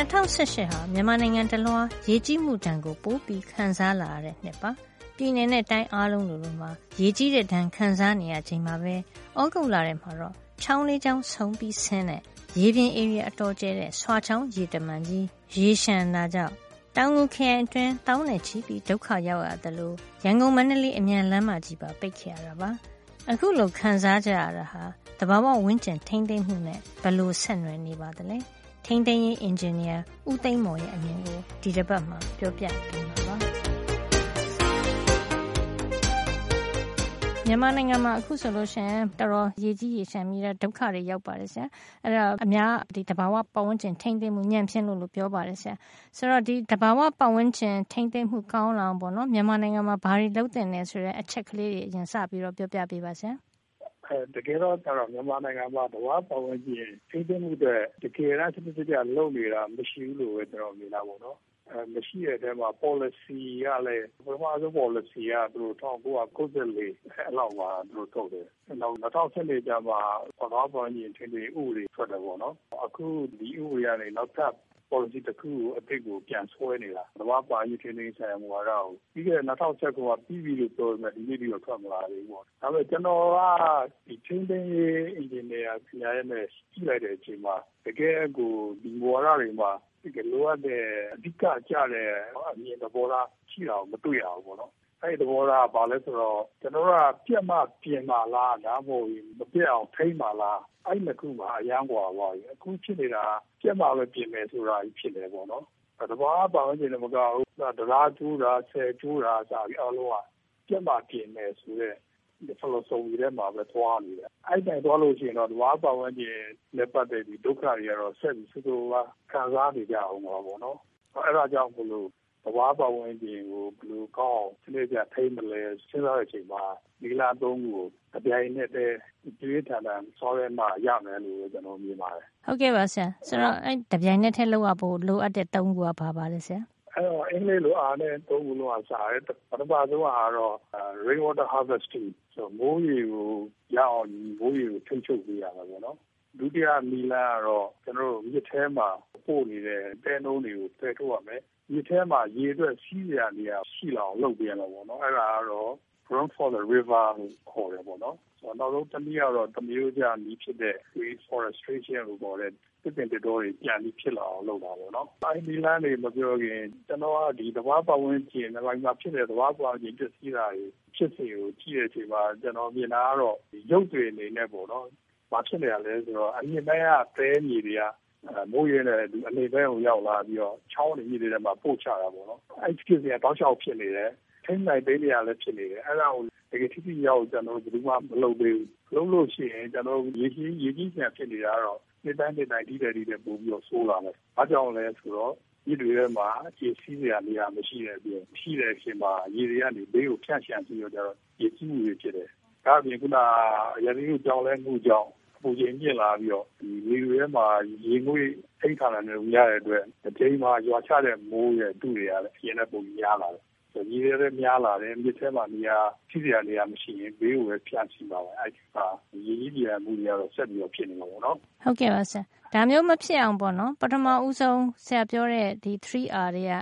2018ဟာ မြန်မာနိုင်ငံတလွှာရေကြီးမှုဒဏ်ကို ပိုပြီးခံစားလာရတဲ့နှစ်ပါ ပြည်내နဲ့ တိုင်းအားလုံးလိုလိုမှာ ရေကြီးတဲ့ဒဏ် ခံစားနေရချိန်မှာပဲဩဂုတ်လထဲမှာတော့ ချောင်းလေးချောင်းဆုံပြီးဆင်းတဲ့ ရေပြင် area အတော်ကျဲတဲ့ ဆွာချောင်းရေတမန်ကြီး ရေရှမ်းတာကြောင့် တောင်ငူခရိုင်အတွင်းတောင်းနဲ့ချီပြီး ဒုက္ခရောက်ရတယ်လို့ရန်ကုန် မန္တလေး အမြန်လမ်းမကြီးပါ ပိတ်ခဲ့ရတာပါ အခုလို ခံစားကြရတာဟာတဘာဝဝင်းကျင် ထိမ့်သိမ့်မှုနဲ့ဘလို့ဆက်နွယ်နေပါသလဲ ထိမ့်သိမ့်ရေးအင်ဂျင်နီယာ ဦးသိမ့်မော်ရဲ့အမြင်ကို ဒီတစ်ပတ်မှာ ပြောပြပေးမှာပါ မြန်မာနိုင်ငံမှာ အခုဆိုလို့ရှိရင် တော်တော်ရေကြီးရေရှမ်းပြီးတော့ ဒုက္ခတွေရောက်ပါတယ်ဆရာ အဲ့တော့အများဒီတဘာဝပတ်ဝန်းကျင် ထိမ့်သိမ့်မှု ညံ့ဖျင်းလို့လို့ ပြောပါတယ်ဆရာ ဆိုတော့ ဒီတဘာဝပတ်ဝန်းကျင် ထိမ့်သိမ့်မှု ကောင်းလာအောင်ပေါ့နော်မြန်မာနိုင်ငံမှာ ဘာတွေလုပ်တင်နေဆိုတဲ့ အချက်ကလေးတွေ အရင်စပြီးတော့ ပြောပြပေးပါဆရာ တကယ်တော့မြန်မာနိုင်ငံမှာသဘာဝပတ်ဝန်းကျင်ထိန်းသိမ်းမှုအတွက်တကယ်တမ်းစနစ်တကျလုပ်နေတာမရှိဘူးလို့ပဲကျနော်မြင်တာပေါ့နော်။မရှိတဲ့အထဲမှာပေါ်လစီကလည်းပထမဆုံးပေါ်လစီကသူတို့၁၉၉၄အဲလောက်မှာသူတို့ထုတ်တယ်။နောက်၂၀၁၄ကျမှသဘာဝပတ်ဝန်းကျင်ထိန်းသိမ်းရေးဥပဒေထွက်တယ်ပေါ့နော်။အခုဒီဥပဒေကနေနောက်ထပ် ပေါ်လစီတခုကိုအသစ်ကိုပြန်ဆွဲနေတာ။သဘာဝပတ်ဝန်းကျင်ထိန်းသိမ်းရေးဆိုင်ရာမူဝါဒကိုပြီးခဲ့တဲ့၂၀၁၉ကပြီးပြီလို့ပြောပေမယ့်ဒီနေ့အထိတော့ထွက်မလာသေးဘူးပေါ့။ဒါပေမဲ့ကျနော်ကထိန်းသိမ်းရေးအင်ဂျင်နီယာပညာရပ်နဲ့ကြည့်လိုက်တဲ့အချိန်မှာတကယ့်ကိုဒီမူဝါဒတွေမှာလိုအပ်တဲ့အဓိကကျတဲ့အမြင်သဘောထားရှိတာကိုမတွေ့ရဘူးပေါ့နော်။ အဲဒီသဘောထားကဘာလဲဆိုတော့ကျနော်တို့ကပျက်မှပြင်မှာလားဒါမှမဟုတ်မပျက်အောင်ထိန်းမှာလားအဲဒီနှစ်ခုမှာအရမ်းကွာသွားပြီ။အခုဖြစ်နေတာကပျက်မှပဲပြင်မယ်ဆိုတာကြီးဖြစ်နေတယ်ပေါ့နော်။သဘာဝပတ်ဝန်းကျင်တင်မကဘူးတံတားကျိုးတာဆည်ကျိုးတာကအစအားလုံးကပျက်မှပြင်မယ်ဆိုတဲ့ philosophy ထဲမှာပဲသွားနေတယ်။အဲဒီအတိုင်းသွားလို့ရှိရင်တော့သဘာဝပတ်ဝန်းကျင်နဲ့ပတ်သက်ပြီးဒုက္ခတွေကတော့ဆက်ပြီးဆိုးဆိုးဝါးဝါးခံစားနေကြရဦးမှာပေါ့နော်။အဲဒါကြောင့်မို့လို့ သဘာဝပတ်ဝန်းကျင်ကိုဘယ်လိုကောင်းအောင်စနစ်တကျထိန်းမလဲစဉ်းစားတဲ့အချိန်မှာနည်းလမ်းသုံးခုကိုတပြိုင်နက်တည်းပြင်းပြင်းထန်ထန်ဆောင်ရွက်မှရမယ်လို့ကျနော်မြင်ပါတယ်။ဟုတ်ကဲ့ပါဆရာ။ဆိုတော့အဲဒီတပြိုင်နက်တည်းလုပ်ရဖို့လိုအပ်တဲ့သုံးခုကဘာပါလဲဆရာအဲတော့အင်္ဂလိပ်လိုအားနဲ့သုံးခုလုံးကစားတယ်ပထမဆုံးကတော့ rain water harvesting ဆိုမိုးရေကိုရအောင်မိုးရေကိုထိန်းချုပ်ပေးရမှာပေါ့နော် ဒုတိယမီလန်ကတော့ကျွန်တော်တို့မြစ်ထဲမှာပို့နေတဲ့တဲနှုံးတွေကိုဖယ်ထုတ်ရမယ်မြစ်ထဲမှာရေအတွက်စီးရနေရရှိလာအောင်လုပ်ပေးရမှာပေါ့နော်အဲ့ဒါကတော့ run for the river ကိုခေါ်တယ်ပေါ့နော်ဆိုတော့နောက်ဆုံးတနည်းကတော့တမျိုးကြနီးဖြစ်တဲ့ reforestation လို့ခေါ်တဲ့တစ်ပင်တစ်တော်တွေပြန်ပြီးဖြစ်လာအောင်လုပ်တာပေါ့နော်။အဲဒီလမ်းတွေမပြောခင်ကျွန်တော်ကဒီသဘာဝပတ်ဝန်းကျင်မြန်မာမှာဖြစ်တဲ့သဘာဝပတ်ဝန်းကျင်ပျက်စီးတာတွေဖြစ်စဉ်ကိုကြည့်တဲ့အချိန်မှာကျွန်တော်မြင်တာကတော့ရုပ်တွေအနေနဲ့ပေါ့နော်။ ဘာဖြစ်နေရလဲဆိုတော့အမြင့်ပိုင်းကတဲမြေတွေကမိုးရဲတဲ့ဒီအနေဘဲကိုရောက်လာပြီးတော့ချောင်းတွေမြစ်တွေထဲမှာပို့ချတာပေါ့နော်။အဲဒီဖြစ်စဉ်ကတောက်လျှောက်ဖြစ်နေတယ်။ထိန်းနိုင်ပေးနေရလည်းဖြစ်နေတယ်။အဲဒါကိုတကယ်ထိထိရောက်ကျွန်တော်တို့ဘယ်သူမှမလုပ်သေးဘူး။လုပ်လို့ရှိရင်ကျွန်တော်ရေကြီးရေကြီးပြန်ဖြစ်နေတာတော့နှစ်တိုင်းနှစ်တိုင်းဒီတဲ့ဒီတဲ့ပို့ပြီးတော့ဆိုးလာတယ်။ဘာကြောင့်လဲဆိုတော့ဒီတွေထဲမှာအခြေစီးစရာနေရာမရှိတဲ့အပြင်ရှိတဲ့အချိန်မှာရေတွေကနေဘေးကိုဖြန့်ချန်ပြီးတော့ကျတော့ရေကြီးမှုတွေဖြစ်တယ်။ဒါအပြင်ခုနရည်ရည်ကြောင်းလဲမှုကြောင့် ပူချိန်မြင့်လာပြီးတော့ဒီရေတွေထဲမှာရေငွေ့ထိတ်ထားတယ်လို့ရတဲ့အတွက်အချိန်မှာရွာချတဲ့မိုးရဲ့အတူတွေကလည်းအရင်ကပုံများလာတယ်။ရေတွေများလာတယ်မြစ်ထဲမှာနေရာရှိစရာနေရာမရှိရင်ဘေးကိုပဲဖြန့်စီပါပဲအဲဒီကရေကြီးပြန်မှုတွေကတော့ဆက်ပြီးတော့ဖြစ်နေမှာပေါ့နော်ဟုတ်ကဲ့ပါဆရာဒါမျိုးမဖြစ်အောင်ပေါ့နော်ပထမဦးဆုံးဆရာပြောတဲ့ဒီ 3R တွေက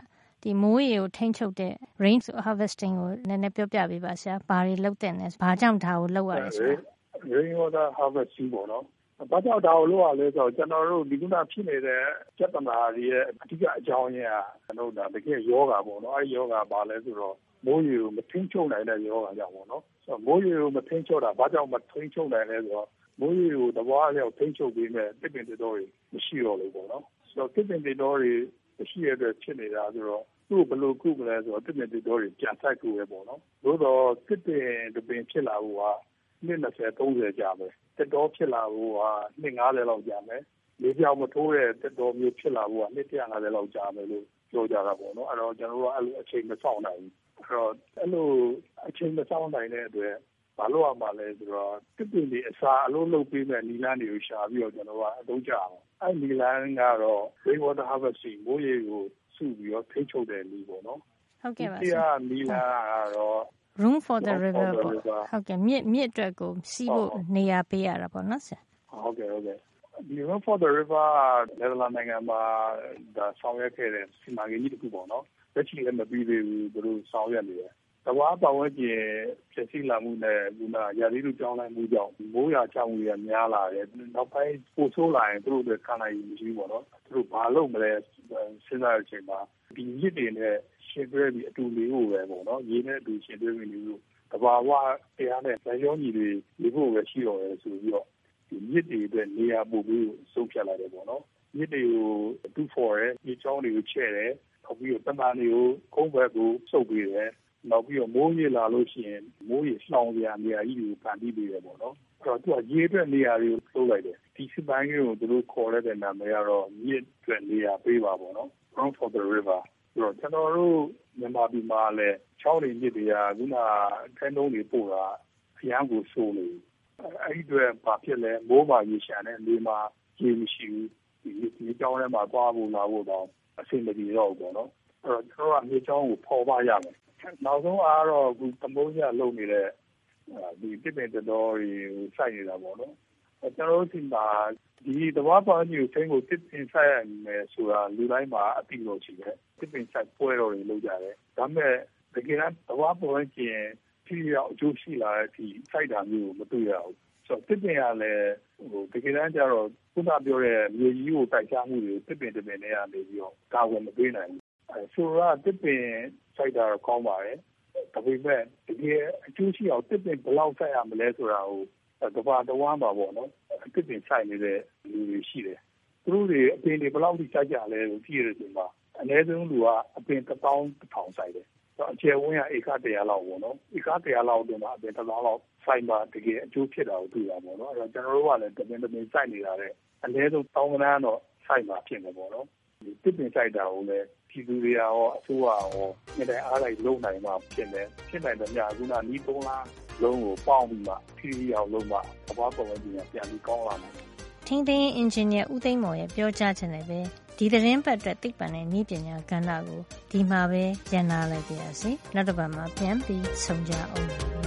ဒီမိုးရေကိုထိန်းချုပ်တဲ့ rain harvesting ကိုနည်းနည်းပြောပြပေးပါဆရာဘာတွေလုပ်တဲ့လဲဘာကြောင့်ဒါကိုလုပ်ရလဲဆိုတာ rain water harvesting ပေါ့နော်ဘာကြောင့်ဒါကိုလုပ်ရလဲဆိုတော့ကျွန်တော်တို့ဒီကုနာဖြစ်နေတဲ့ပြဿနာတွေရဲ့အဓိကအကြောင်းရင်းကကျွန်တော်တို့ဒါတကယ်ယောဂါပေါ့နော်အဲဒီယောဂါဘာလဲဆိုတော့မိုးရေကိုမထိန်းချုပ်နိုင်တဲ့ယောဂါကြောင့်ပေါ့နော်ဆိုတော့မိုးရေကိုမထိန်းချုပ်တာဘာကြောင့်မထိန်းချုပ်နိုင်လဲဆိုတော့မိုးရေကိုတဘွားလျောက်ထိန်းချုပ်ပေးမဲ့တစ်ပင်တစ်တော်တွေမရှိတော့လို့ပေါ့နော်ဆိုတော့တစ်ပင်တစ်တော်တွေမရှိရတဲ့ဖြစ်နေတာဆိုတော့သူ့ဘယ်လိုကုမလဲဆိုတော့တစ်ပင်တစ်တော်တွေပြန်ဆိုင်ကုပဲပေါ့နော်သို့တော့တစ်ပင်တစ်ပင်ဖြစ်လာဖို့က နှစ်20 30ကြာမယ်တစ်တော်ဖြစ်လာဖို့ကနှစ်90လောက်ကြာမယ်လေပြောင်မထိုးတဲ့တစ်တော်မျိုးဖြစ်လာဖို့ကနှစ်150လောက်ကြာမယ်လို့ပြောကြတာပေါ့နော်အဲ့တော့ကျွန်တော်တို့ကအဲ့လိုအချိန်မဆောင်နိုင်ဘူးအဲ့တော့အဲ့လိုအချိန်မဆောင်နိုင်တဲ့အတွက်ဘာလို့ရမှာလဲဆိုတော့တစ်ပင်တွေအစာအလုံးလုံးပေးမဲ့နီလန်းတွေကိုရှာပြီးတော့ကျွန်တော်ကအသုံးချအောင်အဲ့နီလန်းကတော့ rain water harvesting မိုးရေကိုစုပြီးတော့ထိချုပ်တဲ့နီပေါ့နော်ဟုတ်ကဲ့ပါဆရာနီလန်းကတော့ room for the river ပေါ့ဟုတ်ကဲ့မြစ်မြစ်အတွက်ကိုစီးဖို့နေရာပေးရတာပေါ့နော်ဆရာဟုတ်ကဲ့ဟုတ်ကဲ့ဒီ Run for the River နယ်သာလန်နိုင်ငံမှာဆောင်ရွက်ခဲ့တဲ့စီမံကိန်းကြီးတခုပေါ့နော်။လက်ရှိလည်းမပြီးသေးဘူးသူတို့ဆောင်ရွက်နေတယ်။သဘာဝပတ်ဝန်းကျင်ပျက်စီးလာမှုနဲ့ခုနရာသီဥတုပြောင်းလဲမှုကြောင့်မိုးရွာချမှုတွေကများလာတယ်။နောက်ပိုင်းပိုဆိုးလာရင်သူတို့အတွက်ခံနိုင်ရည်မရှိဘူးပေါ့နော်။သူတို့ဘာလုပ်မလဲ စဉ်းစားတဲ့အချိန်မှာဒီမြစ်တွေနဲ့ယှဉ်တွဲပြီးအတူနေဖို့ပဲပေါ့နော်။ရေနဲ့အတူယှဉ်တွဲပြီးနေဖို့သဘာဝတရားနဲ့လိုက်လျောညီတွေနေဖို့ပဲရှိတော့တယ်ဆိုပြီးတော့မြစ်တွေအတွက်နေရာပိုပေးဖို့ဆုံးဖြတ်လိုက်တယ်ပေါ့နော်။မြစ်တွေကိုတူးဖော်တယ်၊မြစ်ကြောင်းတွေကိုချဲ့တယ်။နောက်ပြီးတော့တမံတွေကိုကုန်းဘက်ကိုဆုတ်ပေးတယ်။ နောက်ပြီးတော့မိုးရေလာလို့ရှိရင်မိုးရေလှောင်စရာနေရာကြီးတွေကိုဖန်တီးပေးတယ်ပေါ့နော်။အဲဒီတော့သူကရေအတွက်နေရာတွေကိုလုပ်လိုက်တယ်။ဒီစီမံကိန်းကိုသူတို့ခေါ်လိုက်တဲ့နာမည်ကတော့မြစ်အတွက်နေရာပေးပါပေါ့နော်။ Run for the River ဆိုတော့ကျနော်တို့မြန်မာပြည်မှာလည်းချောင်းတွေမြစ်တွေကခုနကထဲနှုန်းတွေပို့တာအရမ်းကိုဆိုးနေပြီအဲဒီအတွက်ဘာဖြစ်လဲမိုးမှာရေလျှံတယ်လေမှာရေမရှိဘူးဒီမြေကြောင်းထဲမှာသွားဖို့လာဖို့တော့အဆင်မပြေတော့ဘူးပေါ့နော်အဲ့တော့ကျွန်တော်ကမြေကြောင်းကိုပေါ်ပါရမယ် နောက်ဆုံးအားတော့အခုတမိုးရလုံနေတဲ့ဒီတစ်ပင်တော်တွေကို စိုက်နေတာပေါ့နော် ကျွန်တော်တို့ဒီမှာ ဒီတဘာပန်းကြီးကိုသိကိုတစ်ပင်ဆိုင်ရမယ်ဆိုတာ လူတိုင်းမှာအတိလို့ရှိတယ်တစ်ပင်ဆိုင်ပွဲတော်တွေ လုပ်ကြတယ် ဒါပေမဲ့ တကယ်တမ်းတဘာပန်းကြီးထိရောက် အကျိုးရှိလာတဲ့အထိ စိုက်တာမျိုးမတွေ့ရဘူး ဆိုတော့တစ်ပင်ကလည်းဟိုတကယ်တမ်းကျတော့ ခုနပြောတဲ့ မြေကြီးကို တိုက်ချမှုတွေကိုတစ်ပင်တစ်ပင်နဲ့ကနေပြီးတော့ ကာဝယ်မပေးနိုင်ဘူးအဲဆိုတော့တစ်ပင် စိုက်တာတော့ကောင်းပါတယ်ဒါပေမဲ့တကယ်အကျိုးရှိအောင်တစ်ပင်ဘယ်လောက်စိုက်ရမလဲဆိုတာကိုတဘာတဝမ်းပါပေါ့နော်တစ်ပင်စိုက်နေတဲ့လူတွေရှိတယ်သူတို့တွေအပင်တွေဘယ်လောက်ထိစိုက်ကြလဲကိုကြည့်ရတဲ့ချိန်မှာအနည်းဆုံးလူကအပင်1000 1000စိုက်တယ်အကျယ်ဝန်းကဧက100လောက်ပေါ့နော်ဧက100လောက်အတွင်းမှာအပင်1000လောက်စိုက်မှတကယ်အကျိုးဖြစ်တာကိုတွေ့ရပါတော့အဲ့တော့ကျွန်တော်တို့ကလည်းတပင်တပင်စိုက်နေတာတဲ့အနည်းဆုံးတောင်းကနန်းတော့စိုက်မှဖြစ်မှာပေါ့နော်ဒီတစ်ပင်စိုက်တာကိုလည်း ပြည်သူတွေရော အစိုးရရောနေတိုင်းအားလိုက်လုံနိုင်မှဖြစ်တယ် ဖြစ်နိုင်တဲ့ညခုနနီးသုံးလားလုံးကို ပေါင်းပြီးမှဖြည်းဖြည်းအောင်လုံးမှ သဘောပေါက်ဝင်ပြန်ပြီးကောင်းလာမှာထင်းထင်းအင်ဂျင်နီယာ ဦးသိန်းမော်ရဲ့ ပြောကြားချက်နဲ့ပဲ ဒီသတင်းပတ်အတွက် သိပ္ပံနဲ့နည်းပညာကဏ္ဍကို ဒီမှာပဲရန်နာလိုက်ပါရစေ နောက်တစ်ပတ်မှာ ပြန်ပြီးဆုံကြအောင်